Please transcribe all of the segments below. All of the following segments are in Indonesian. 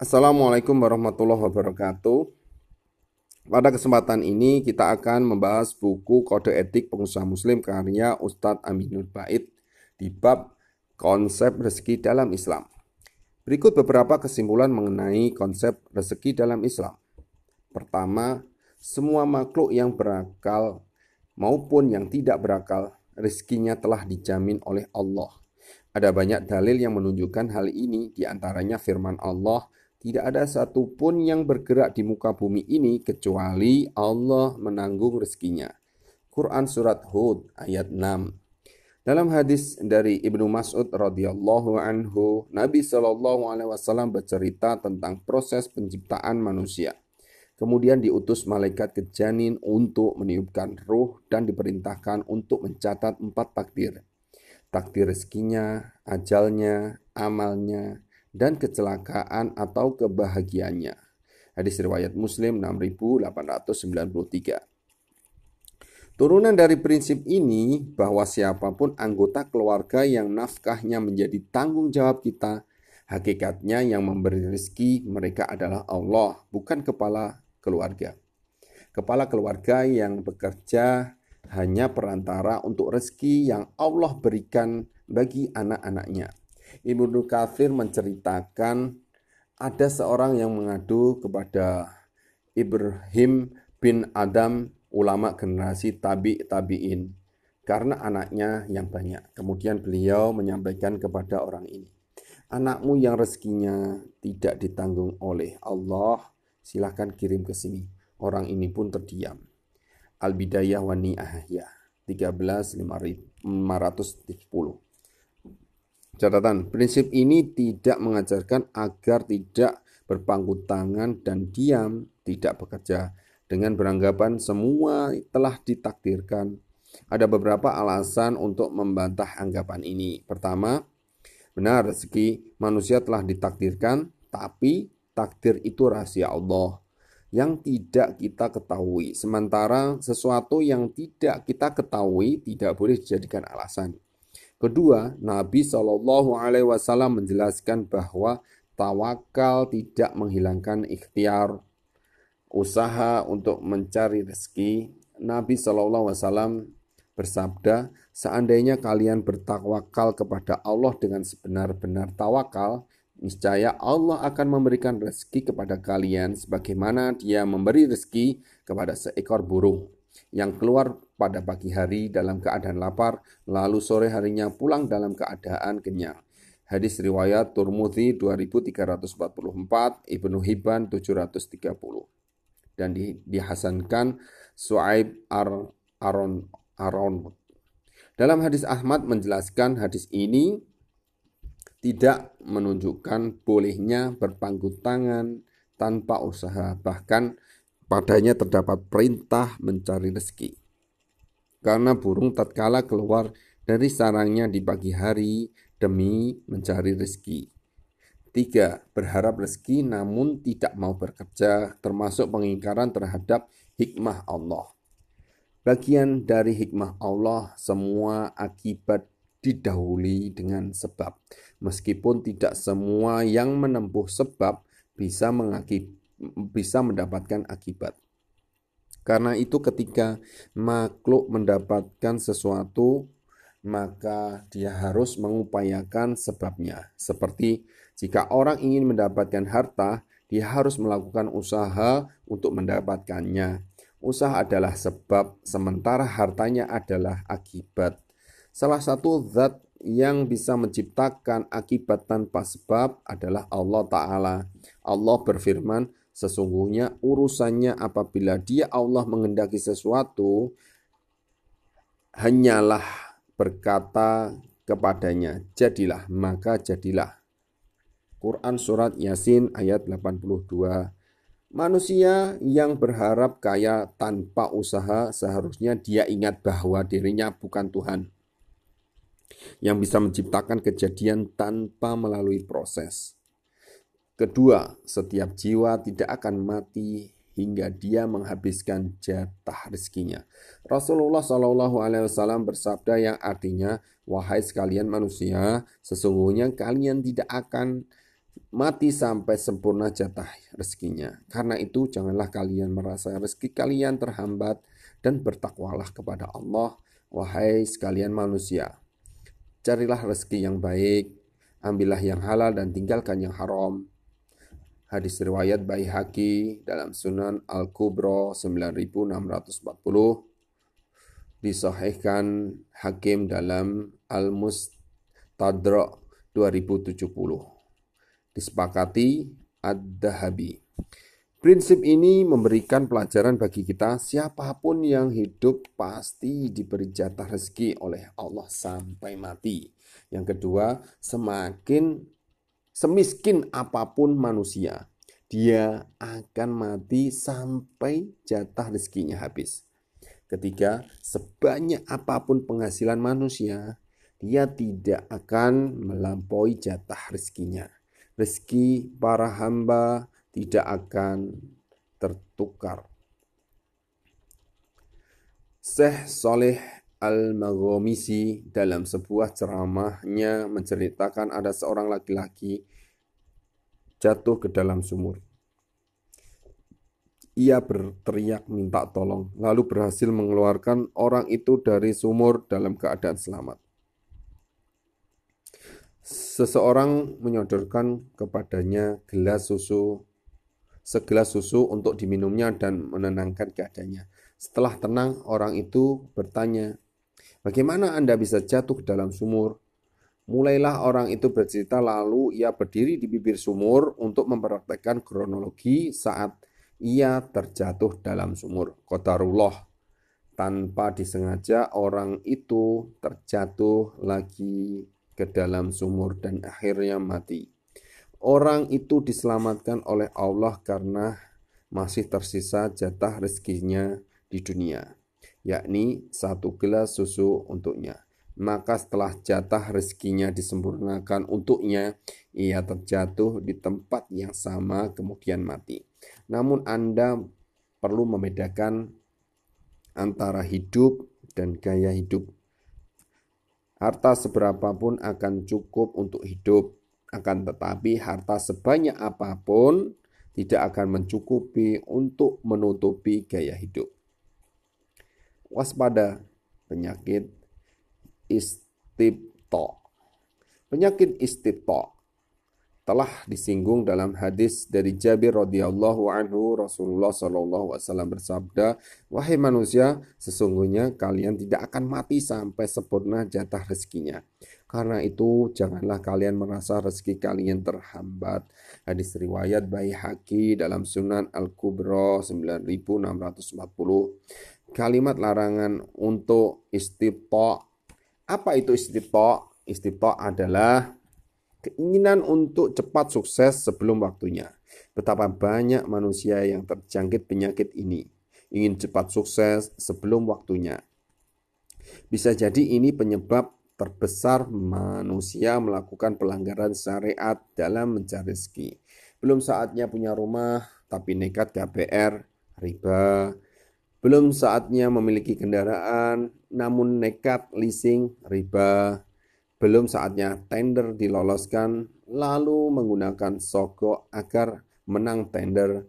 Assalamualaikum warahmatullahi wabarakatuh. Pada kesempatan ini kita akan membahas buku Kode Etik Pengusaha Muslim karya Ustadz Aminul Bait di bab konsep rezeki dalam Islam. Berikut beberapa kesimpulan mengenai konsep rezeki dalam Islam. Pertama, semua makhluk yang berakal maupun yang tidak berakal, rezekinya telah dijamin oleh Allah. Ada banyak dalil yang menunjukkan hal ini, di antaranya firman Allah tidak ada satupun yang bergerak di muka bumi ini kecuali Allah menanggung rezekinya. Quran Surat Hud ayat 6 dalam hadis dari Ibnu Mas'ud radhiyallahu anhu, Nabi wasallam bercerita tentang proses penciptaan manusia. Kemudian diutus malaikat ke janin untuk meniupkan ruh dan diperintahkan untuk mencatat empat takdir. Takdir rezekinya, ajalnya, amalnya, dan kecelakaan atau kebahagiaannya. Hadis riwayat Muslim 6893. Turunan dari prinsip ini bahwa siapa pun anggota keluarga yang nafkahnya menjadi tanggung jawab kita, hakikatnya yang memberi rezeki mereka adalah Allah, bukan kepala keluarga. Kepala keluarga yang bekerja hanya perantara untuk rezeki yang Allah berikan bagi anak-anaknya. Ibnu Katsir menceritakan ada seorang yang mengadu kepada Ibrahim bin Adam, ulama generasi tabi tabiin, karena anaknya yang banyak. Kemudian beliau menyampaikan kepada orang ini, anakmu yang rezekinya tidak ditanggung oleh Allah, silahkan kirim ke sini. Orang ini pun terdiam. Al-Bidayah wa Ni'ahya 13 510 Catatan, prinsip ini tidak mengajarkan agar tidak berpangku tangan dan diam, tidak bekerja dengan beranggapan semua telah ditakdirkan. Ada beberapa alasan untuk membantah anggapan ini. Pertama, benar rezeki manusia telah ditakdirkan, tapi takdir itu rahasia Allah yang tidak kita ketahui. Sementara sesuatu yang tidak kita ketahui tidak boleh dijadikan alasan. Kedua, Nabi Shallallahu Alaihi Wasallam menjelaskan bahwa tawakal tidak menghilangkan ikhtiar usaha untuk mencari rezeki. Nabi Shallallahu Alaihi Wasallam bersabda, seandainya kalian bertawakal kepada Allah dengan sebenar-benar tawakal, niscaya Allah akan memberikan rezeki kepada kalian sebagaimana Dia memberi rezeki kepada seekor burung yang keluar pada pagi hari dalam keadaan lapar, lalu sore harinya pulang dalam keadaan kenyang. Hadis riwayat Turmudi 2344, Ibnu Hibban 730. Dan di, dihasankan Suaib Ar, Aron Aron. Dalam hadis Ahmad menjelaskan hadis ini tidak menunjukkan bolehnya berpangku tangan tanpa usaha, bahkan Padanya terdapat perintah mencari rezeki. Karena burung tatkala keluar dari sarangnya di pagi hari demi mencari rezeki. Tiga, berharap rezeki namun tidak mau bekerja, termasuk pengingkaran terhadap hikmah Allah. Bagian dari hikmah Allah, semua akibat didahului dengan sebab. Meskipun tidak semua yang menempuh sebab bisa mengakibatkan bisa mendapatkan akibat. Karena itu ketika makhluk mendapatkan sesuatu, maka dia harus mengupayakan sebabnya. Seperti jika orang ingin mendapatkan harta, dia harus melakukan usaha untuk mendapatkannya. Usaha adalah sebab, sementara hartanya adalah akibat. Salah satu zat yang bisa menciptakan akibat tanpa sebab adalah Allah Ta'ala. Allah berfirman, Sesungguhnya urusannya apabila dia Allah mengendaki sesuatu, hanyalah berkata kepadanya, jadilah, maka jadilah. Quran Surat Yasin ayat 82 Manusia yang berharap kaya tanpa usaha seharusnya dia ingat bahwa dirinya bukan Tuhan yang bisa menciptakan kejadian tanpa melalui proses. Kedua, setiap jiwa tidak akan mati hingga dia menghabiskan jatah rezekinya. Rasulullah Shallallahu Alaihi Wasallam bersabda yang artinya, wahai sekalian manusia, sesungguhnya kalian tidak akan mati sampai sempurna jatah rezekinya. Karena itu janganlah kalian merasa rezeki kalian terhambat dan bertakwalah kepada Allah, wahai sekalian manusia. Carilah rezeki yang baik, ambillah yang halal dan tinggalkan yang haram. Hadis riwayat Baihaqi dalam Sunan Al-Kubra 9640 disahihkan Hakim dalam Al-Mustadrak 2070 disepakati Ad-Dahabi. Prinsip ini memberikan pelajaran bagi kita siapa pun yang hidup pasti diberi jatah rezeki oleh Allah sampai mati. Yang kedua, semakin semiskin apa pun manusia, dia akan mati sampai jatah rezekinya habis. Ketiga, sebanyak apa pun penghasilan manusia, dia tidak akan melampaui jatah rezekinya rezeki para hamba tidak akan tertukar. Syekh Soleh Al-Maghomisi dalam sebuah ceramahnya menceritakan ada seorang laki-laki jatuh ke dalam sumur. Ia berteriak minta tolong, lalu berhasil mengeluarkan orang itu dari sumur dalam keadaan selamat. Seseorang menyodorkan kepadanya gelas susu, segelas susu untuk diminumnya dan menenangkan keadaannya. Setelah tenang, orang itu bertanya, Bagaimana Anda bisa jatuh ke dalam sumur? Mulailah orang itu bercerita lalu ia berdiri di bibir sumur untuk mempraktekkan kronologi saat ia terjatuh dalam sumur. Qadarullah. Tanpa disengaja orang itu terjatuh lagi ke dalam sumur dan akhirnya mati. Orang itu diselamatkan oleh Allah karena masih tersisa jatah rezekinya di dunia, yakni satu gelas susu untuknya. Maka setelah jatah rezekinya disempurnakan untuknya, ia terjatuh di tempat yang sama kemudian mati. Namun Anda perlu membedakan antara hidup dan gaya hidup Harta seberapapun akan cukup untuk hidup, akan tetapi harta sebanyak apa pun tidak akan mencukupi untuk menutupi gaya hidup. Waspada penyakit istipto. Penyakit istipto telah disinggung dalam hadis dari Jabir radhiyallahu anhu. Rasulullah shallallahu wasallam bersabda wahai manusia sesungguhnya kalian tidak akan mati sampai sempurna jatah rezekinya. Karena itu janganlah kalian merasa rezeki kalian terhambat. Hadis riwayat Baihaqi dalam Sunan Al-Kubra 9640 kalimat larangan untuk istibta apa itu istibta istibta adalah keinginan untuk cepat sukses sebelum waktunya. Betapa banyak manusia yang terjangkit penyakit ini, ingin cepat sukses sebelum waktunya. Bisa jadi ini penyebab terbesar manusia melakukan pelanggaran syariat dalam mencari rezeki. Belum saatnya punya rumah, tapi nekat KPR, riba. Belum saatnya memiliki kendaraan, namun nekat leasing, riba belum saatnya tender diloloskan, lalu menggunakan sogok agar menang tender.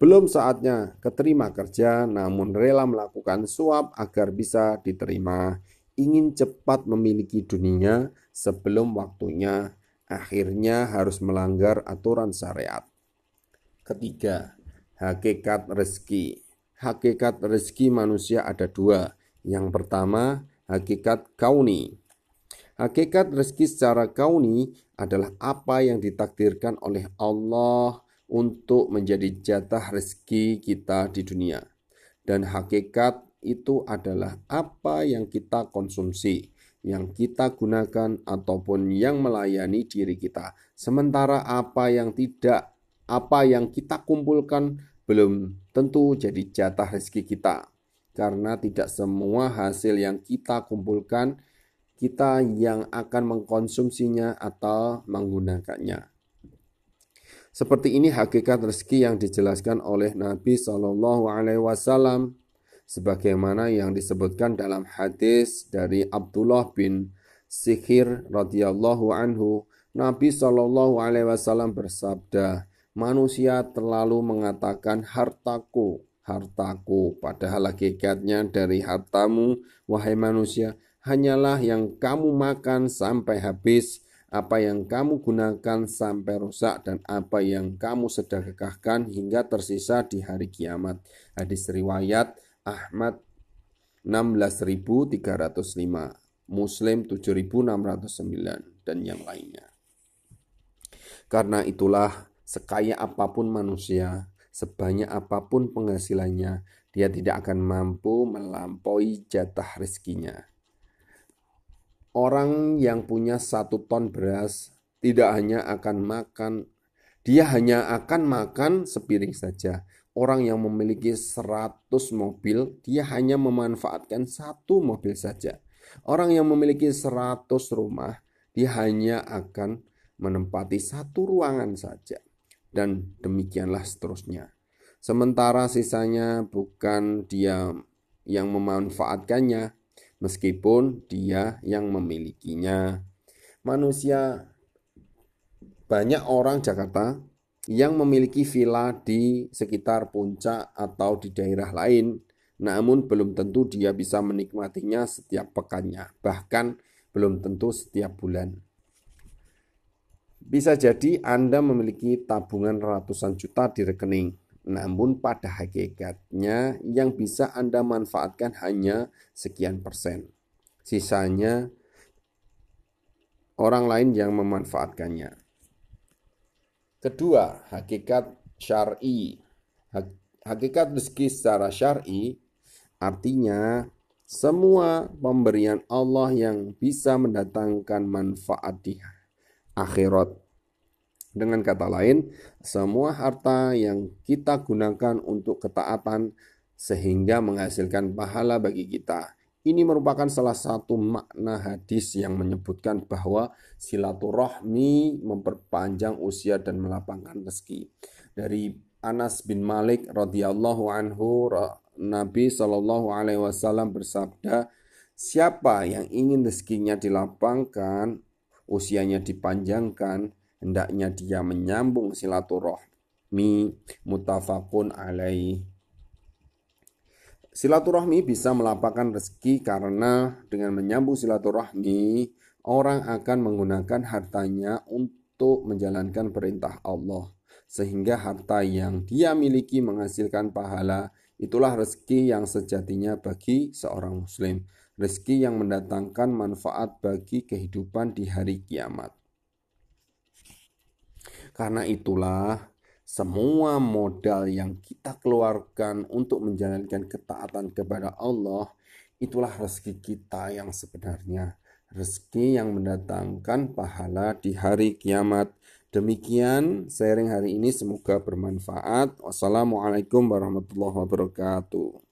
Belum saatnya keterima kerja, namun rela melakukan suap agar bisa diterima. Ingin cepat memiliki dunia sebelum waktunya, akhirnya harus melanggar aturan syariat. Ketiga, hakikat rezeki. Hakikat rezeki manusia ada dua. Yang pertama, hakikat kauni Hakikat rezeki secara kauni adalah apa yang ditakdirkan oleh Allah untuk menjadi jatah rezeki kita di dunia. Dan hakikat itu adalah apa yang kita konsumsi, yang kita gunakan ataupun yang melayani diri kita. Sementara apa yang tidak, apa yang kita kumpulkan belum tentu jadi jatah rezeki kita. Karena tidak semua hasil yang kita kumpulkan kita yang akan mengkonsumsinya atau menggunakannya. Seperti ini hakikat rezeki yang dijelaskan oleh Nabi Shallallahu Alaihi Wasallam, sebagaimana yang disebutkan dalam hadis dari Abdullah bin Sikhir radhiyallahu anhu Nabi Shallallahu Alaihi Wasallam bersabda, manusia terlalu mengatakan hartaku, hartaku. Padahal hakikatnya dari hartamu, wahai manusia, hanyalah yang kamu makan sampai habis, apa yang kamu gunakan sampai rusak, dan apa yang kamu sedekahkan hingga tersisa di hari kiamat. Hadis riwayat Ahmad 16.305, Muslim 7.609, dan yang lainnya. Karena itulah sekaya apa pun manusia, sebanyak apa pun penghasilannya, dia tidak akan mampu melampaui jatah rezekinya. Orang yang punya satu ton beras tidak hanya akan makan, dia hanya akan makan sepiring saja. Orang yang memiliki 100 mobil, dia hanya memanfaatkan satu mobil saja. Orang yang memiliki 100 rumah, dia hanya akan menempati satu ruangan saja, dan demikianlah seterusnya. Sementara sisanya bukan dia yang memanfaatkannya, meskipun dia yang memilikinya. Manusia, banyak orang Jakarta yang memiliki villa di sekitar puncak atau di daerah lain, namun belum tentu dia bisa menikmatinya setiap pekannya, bahkan belum tentu setiap bulan. Bisa jadi Anda memiliki tabungan ratusan juta di rekening, namun pada hakikatnya yang bisa Anda manfaatkan hanya sekian persen. Sisanya orang lain yang memanfaatkannya. Kedua, hakikat syar'i. Hakikat rezeki secara syar'i artinya semua pemberian Allah yang bisa mendatangkan manfaat di akhirat. Dengan kata lain, semua harta yang kita gunakan untuk ketaatan sehingga menghasilkan pahala bagi kita. Ini merupakan salah satu makna hadis yang menyebutkan bahwa silaturahmi memperpanjang usia dan melapangkan rezeki. Dari Anas bin Malik radhiyallahu anhu Nabi Shallallahu alaihi wasallam bersabda, siapa yang ingin rezekinya dilapangkan usianya dipanjangkan, hendaknya dia menyambung silaturahmi mutafakun alaih. Silaturahmi bisa melapangkan rezeki karena dengan menyambung silaturahmi, orang akan menggunakan hartanya untuk menjalankan perintah Allah. Sehingga harta yang dia miliki menghasilkan pahala, itulah rezeki yang sejatinya bagi seorang muslim rezeki yang mendatangkan manfaat bagi kehidupan di hari kiamat. Karena itulah semua modal yang kita keluarkan untuk menjalankan ketaatan kepada Allah itulah rezeki kita yang sebenarnya. Rezeki yang mendatangkan pahala di hari kiamat. Demikian sharing hari ini. Semoga bermanfaat. Wassalamualaikum warahmatullahi wabarakatuh